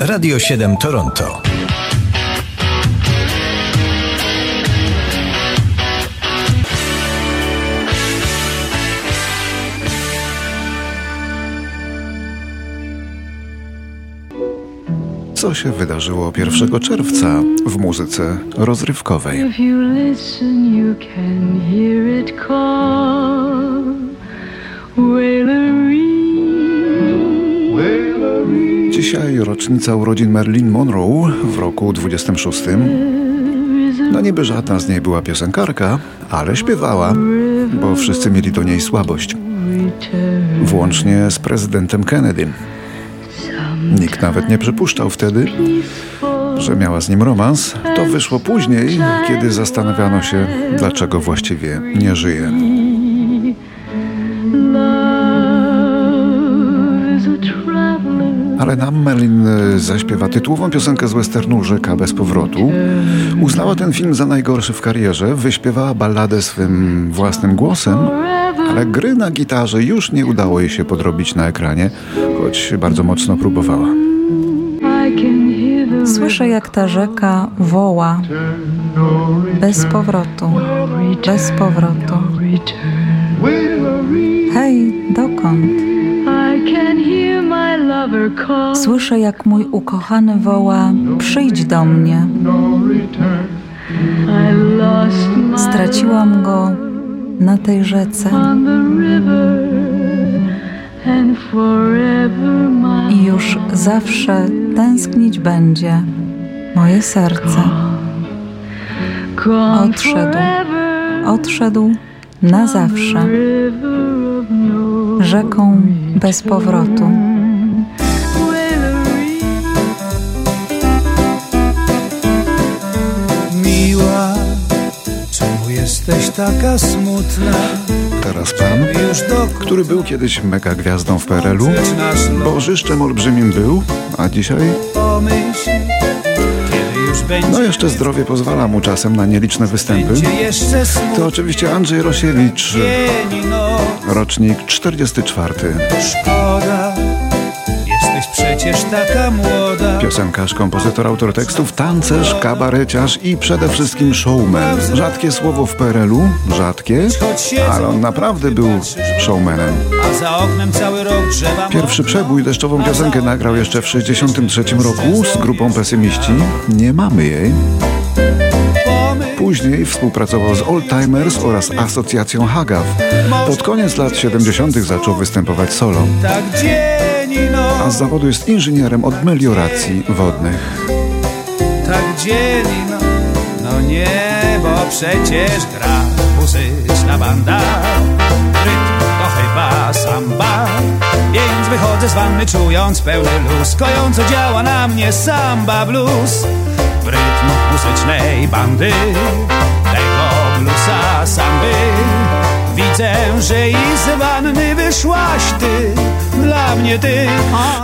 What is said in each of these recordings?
Radio 7 Toronto. Co się wydarzyło 1 czerwca w muzyce rozrywkowej? If Dzisiaj rocznica urodzin Marilyn Monroe w roku 26. No niby żadna z niej była piosenkarka, ale śpiewała, bo wszyscy mieli do niej słabość. Włącznie z prezydentem Kennedy. Nikt nawet nie przypuszczał wtedy, że miała z nim romans. To wyszło później, kiedy zastanawiano się, dlaczego właściwie nie żyje. Ale nam Merlin e, zaśpiewa tytułową piosenkę z westernu Rzeka bez powrotu. Uznała ten film za najgorszy w karierze, wyśpiewała balladę swym własnym głosem, ale gry na gitarze już nie udało jej się podrobić na ekranie, choć bardzo mocno próbowała. Słyszę, jak ta rzeka woła bez powrotu, bez powrotu. Hej, dokąd? Słyszę, jak mój ukochany woła: Przyjdź do mnie. Straciłam go na tej rzece i już zawsze tęsknić będzie moje serce. odszedł. Odszedł na zawsze rzeką bez powrotu. Jesteś taka smutna? Teraz pan, który był kiedyś mega gwiazdą w PRL-u, bożyszczem olbrzymim był, a dzisiaj, no jeszcze zdrowie pozwala mu czasem na nieliczne występy. To oczywiście Andrzej Rosiewicz, rocznik 44. Szkoda, przecież taka młoda. Piosenkarz, kompozytor, autor tekstów, tancerz, kabareciarz i przede wszystkim showman. Rzadkie słowo w PRL-u, rzadkie, ale on naprawdę był showmanem. A za oknem cały rok drzewa Pierwszy przebój, deszczową piosenkę nagrał jeszcze w 63 roku z grupą Pesymiści. Nie mamy jej. Później współpracował z Old Timers oraz Asocjacją Hagaw. Pod koniec lat 70. zaczął występować solo, tak a z zawodu jest inżynierem od melioracji wodnych. tak dzień i noc. No nie, bo przecież gra muzyczna banda. Rytm to chyba samba, więc wychodzę z wanny czując pełny luz. Kojąco działa na mnie samba blues. W rytm muzycznej bandy, tego bluesa samby. Widzę, że i z wanny wyszłaś ty, dla mnie ty.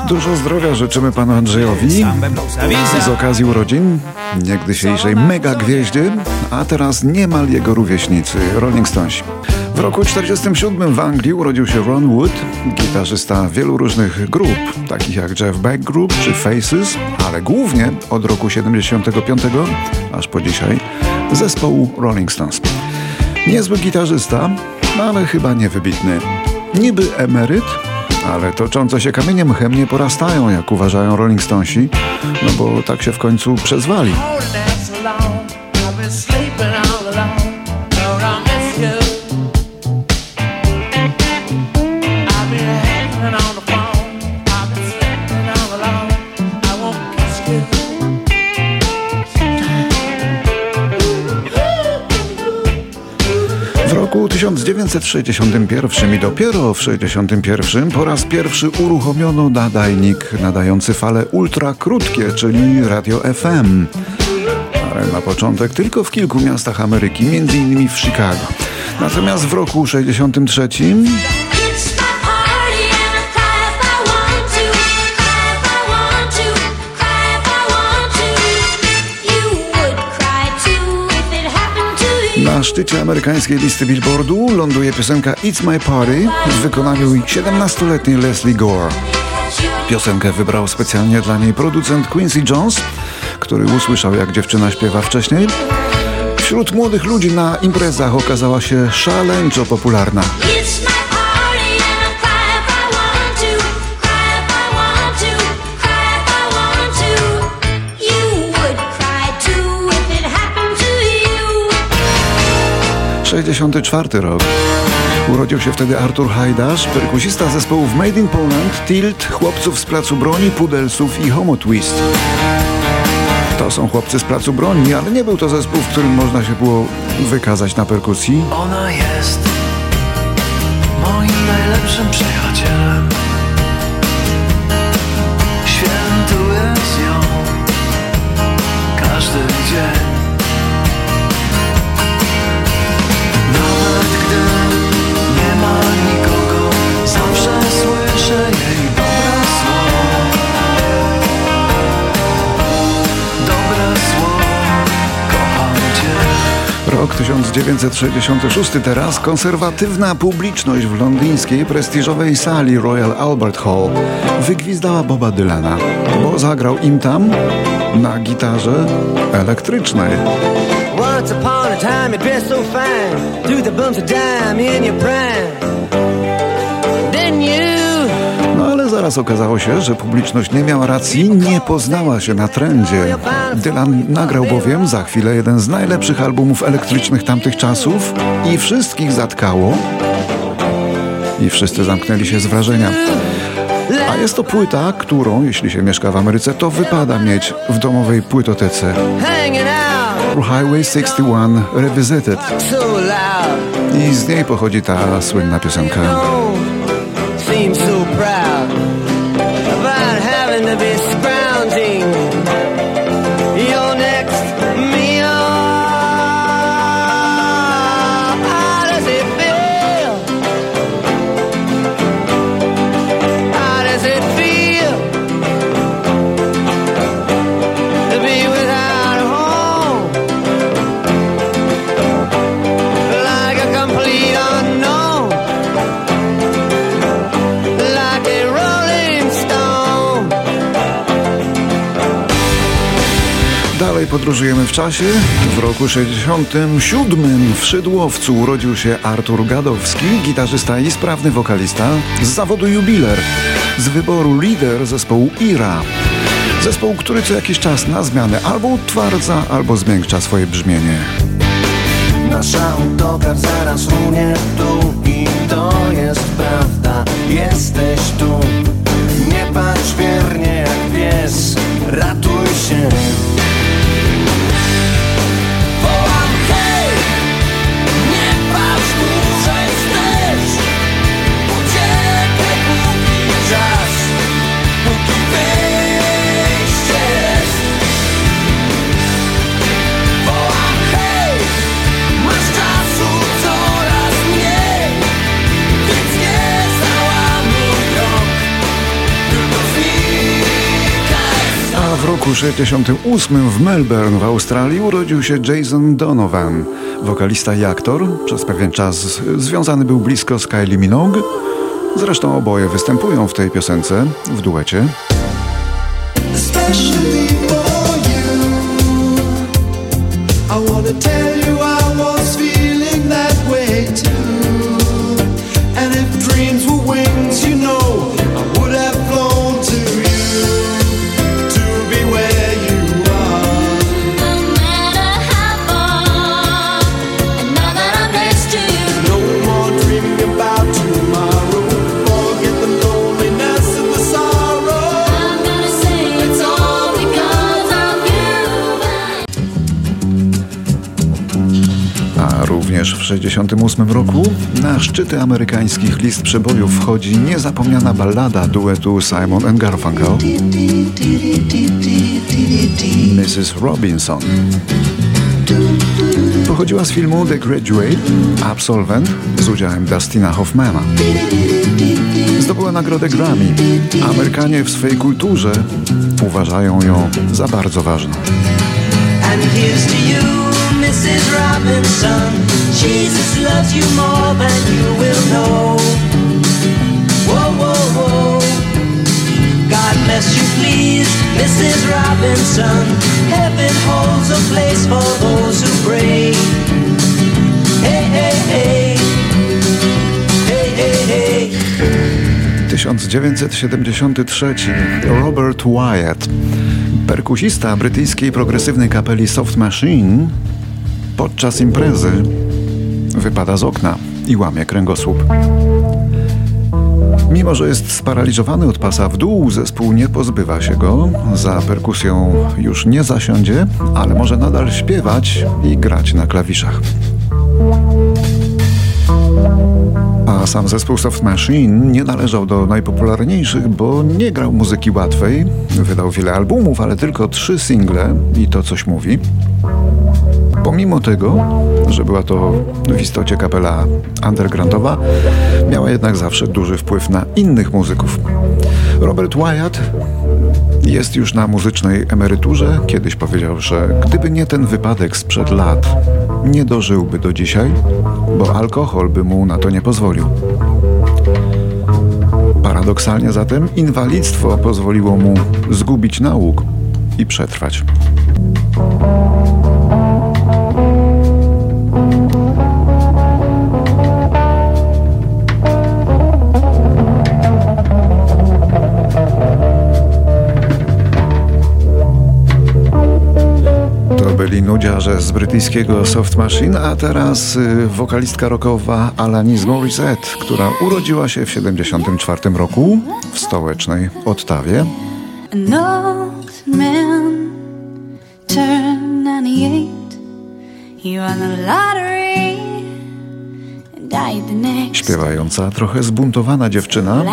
Dużo zdrowia życzymy panu Andrzejowi. Z okazji urodzin niegdysiejszej mega gwieździe, a teraz niemal jego rówieśnicy, Rolling Stonesi. W roku 47 w Anglii urodził się Ron Wood, gitarzysta wielu różnych grup, takich jak Jeff Beck Group czy Faces, ale głównie od roku 75 aż po dzisiaj zespołu Rolling Stones. Niezły gitarzysta, ale chyba niewybitny. Niby emeryt, ale toczące się kamieniem chemnie porastają, jak uważają Rolling Stonesi, no bo tak się w końcu przezwali. 1961 i dopiero w 1961 po raz pierwszy uruchomiono nadajnik nadający fale ultrakrótkie, czyli radio FM. Ale na początek tylko w kilku miastach Ameryki, m.in. w Chicago. Natomiast w roku 63 Na szczycie amerykańskiej listy Billboardu ląduje piosenka It's My Party w wykonaniu 17-letniej Leslie Gore. Piosenkę wybrał specjalnie dla niej producent Quincy Jones, który usłyszał jak dziewczyna śpiewa wcześniej. Wśród młodych ludzi na imprezach okazała się szaleńczo popularna. 1964 rok. Urodził się wtedy Artur Hajdasz, perkusista zespołów Made in Poland, Tilt, Chłopców z Placu Broni, Pudelsów i Homo Twist. To są Chłopcy z Placu Broni, ale nie był to zespół, w którym można się było wykazać na perkusji. Ona jest moim najlepszym przyjacielem. 1966 teraz konserwatywna publiczność w londyńskiej prestiżowej sali Royal Albert Hall wygwizdała Boba Dylana, bo zagrał im tam na gitarze elektrycznej. Once upon a time, so fine. Threw the bumps of dime in your prime. Zaraz okazało się, że publiczność nie miała racji, nie poznała się na trendzie. Dylan nagrał bowiem za chwilę jeden z najlepszych albumów elektrycznych tamtych czasów i wszystkich zatkało. I wszyscy zamknęli się z wrażenia. A jest to płyta, którą, jeśli się mieszka w Ameryce, to wypada mieć w domowej płytotece. Highway 61 Revisited. I z niej pochodzi ta słynna piosenka. Podróżujemy w czasie. W roku 67 w Szydłowcu urodził się Artur Gadowski, gitarzysta i sprawny wokalista z zawodu jubiler, z wyboru lider zespołu Ira. Zespoł, który co jakiś czas na zmianę albo utwardza, albo zmiękcza swoje brzmienie. Nasz autokar zaraz w roku 68 w Melbourne w Australii urodził się Jason Donovan, wokalista i aktor. Przez pewien czas związany był blisko z Kylie Minogue. Zresztą oboje występują w tej piosence w duecie. especially for you. I wanna tell you I 1968 roku na szczyty amerykańskich list przebojów wchodzi niezapomniana ballada duetu Simon and Garfunkel Mrs. Robinson. Pochodziła z filmu The Graduate, Absolvent z udziałem Dustina Hoffmana. Zdobyła nagrodę Grammy. Amerykanie w swojej kulturze uważają ją za bardzo ważną. And here's to you. Mrs. Robinson. Jesus loves you more than you will know. Whoa, whoa, whoa. God unless you please, Mrs. Robinson. Heaven holds a place for those who pray. Hey, hey, hey. Hey, hey, hey. 1973 Robert Wyatt, perkusista brytyjskiej progresywnej kapeli Soft Machine, podczas imprezy wypada z okna i łamie kręgosłup. Mimo, że jest sparaliżowany od pasa w dół, zespół nie pozbywa się go. Za perkusją już nie zasiądzie, ale może nadal śpiewać i grać na klawiszach. A sam zespół Soft Machine nie należał do najpopularniejszych, bo nie grał muzyki łatwej. Wydał wiele albumów, ale tylko trzy single i to coś mówi. Pomimo tego, że była to w istocie kapela undergroundowa, miała jednak zawsze duży wpływ na innych muzyków. Robert Wyatt jest już na muzycznej emeryturze. Kiedyś powiedział, że gdyby nie ten wypadek sprzed lat, nie dożyłby do dzisiaj, bo alkohol by mu na to nie pozwolił. Paradoksalnie zatem inwalidztwo pozwoliło mu zgubić nauk i przetrwać. Byli nudziarze z brytyjskiego Soft Machine, a teraz y, wokalistka rockowa Alanis Morissette, która urodziła się w 74 roku w stołecznej Ottawie. An old man turned 98. He won the lottery and died the next. Śpiewająca, trochę zbuntowana dziewczyna,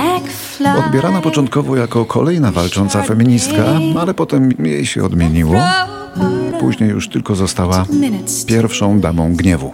odbierana początkowo jako kolejna walcząca feministka, ale potem jej się odmieniło. Później już tylko została pierwszą damą gniewu.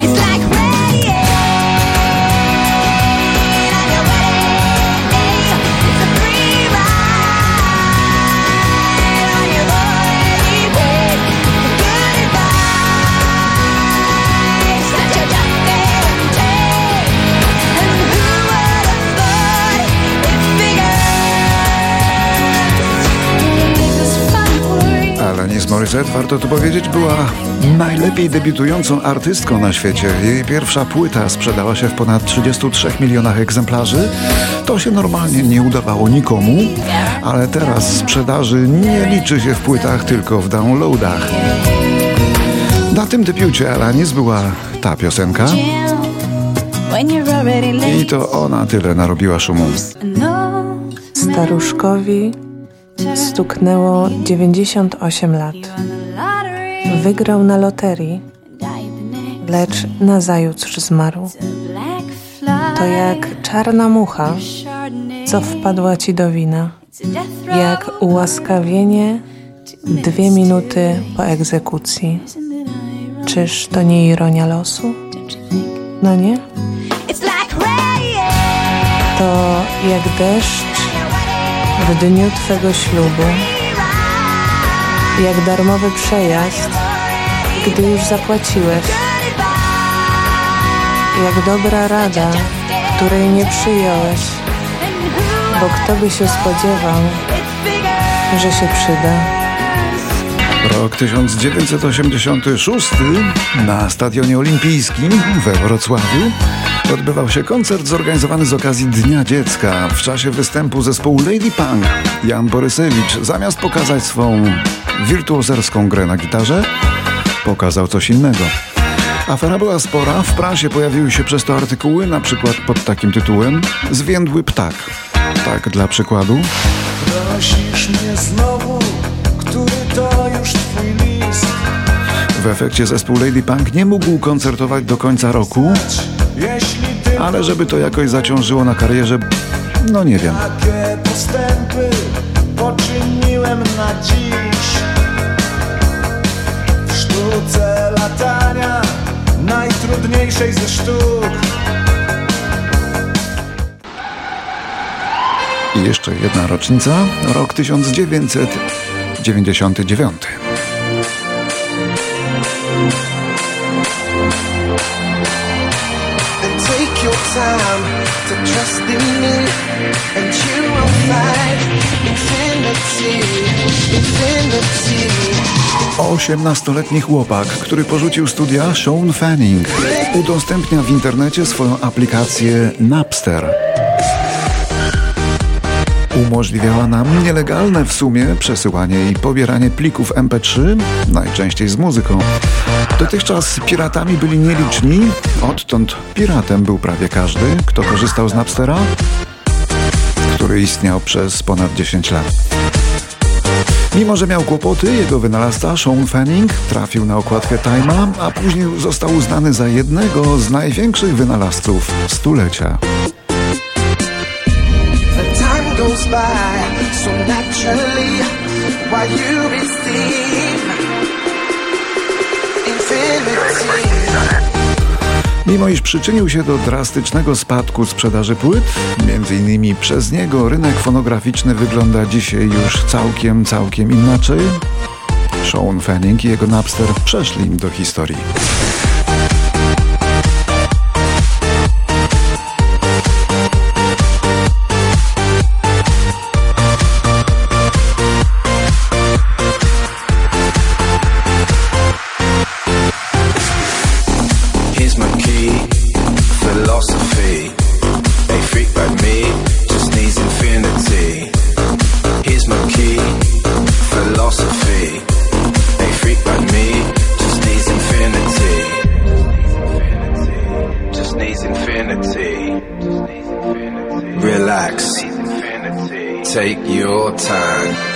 Morissette, warto tu powiedzieć, była najlepiej debiutującą artystką na świecie. Jej pierwsza płyta sprzedała się w ponad 33 milionach egzemplarzy. To się normalnie nie udawało nikomu, ale teraz sprzedaży nie liczy się w płytach, tylko w downloadach. Na tym debiucie Alanis była ta piosenka i to ona tyle narobiła szumu. Staruszkowi stuknęło 98 lat. Wygrał na loterii, lecz nazajutrz zmarł. To jak czarna mucha, co wpadła ci do wina. Jak ułaskawienie dwie minuty po egzekucji. Czyż to nie ironia losu? No nie? To jak deszcz w dniu Twego ślubu, jak darmowy przejazd, gdy już zapłaciłeś, jak dobra rada, której nie przyjąłeś, bo kto by się spodziewał, że się przyda. Rok 1986 na Stadionie Olimpijskim we Wrocławiu odbywał się koncert zorganizowany z okazji Dnia Dziecka. W czasie występu zespołu Lady Punk Jan Borysewicz zamiast pokazać swą wirtuozerską grę na gitarze, pokazał coś innego. Afera była spora, w prasie pojawiły się przez to artykuły, na przykład pod takim tytułem Zwiędły ptak. Tak dla przykładu. Prosisz mnie znowu, W efekcie zespół Lady Punk nie mógł koncertować do końca roku, ale żeby to jakoś zaciążyło na karierze, no nie wiem. postępy poczyniłem na dziś W sztuce latania, najtrudniejszej ze sztuk I jeszcze jedna rocznica, rok 1999. And take your time to trust in me, and you will find infinity, infinity. 18-letni chłopak, który porzucił studia, Sean Fanning, udostępnia w internecie swoją aplikację Napster. Umożliwiała nam nielegalne w sumie przesyłanie i pobieranie plików MP3, najczęściej z muzyką. Dotychczas piratami byli nieliczni, odtąd piratem był prawie każdy, kto korzystał z Napstera, który istniał przez ponad 10 lat. Mimo, że miał kłopoty, jego wynalazca Sean Fanning trafił na okładkę Time'a, a później został uznany za jednego z największych wynalazców stulecia. By so naturally while you receive infinity. Mimo iż przyczynił się do drastycznego spadku sprzedaży płyt, między innymi przez niego rynek fonograficzny wygląda dzisiaj już całkiem, całkiem inaczej. Sean Fanning i jego Napster przeszli do historii. Philosophy. A freak like me just needs infinity. Here's my key, philosophy. A freak like me just needs infinity. Just needs infinity. Relax. Take your time.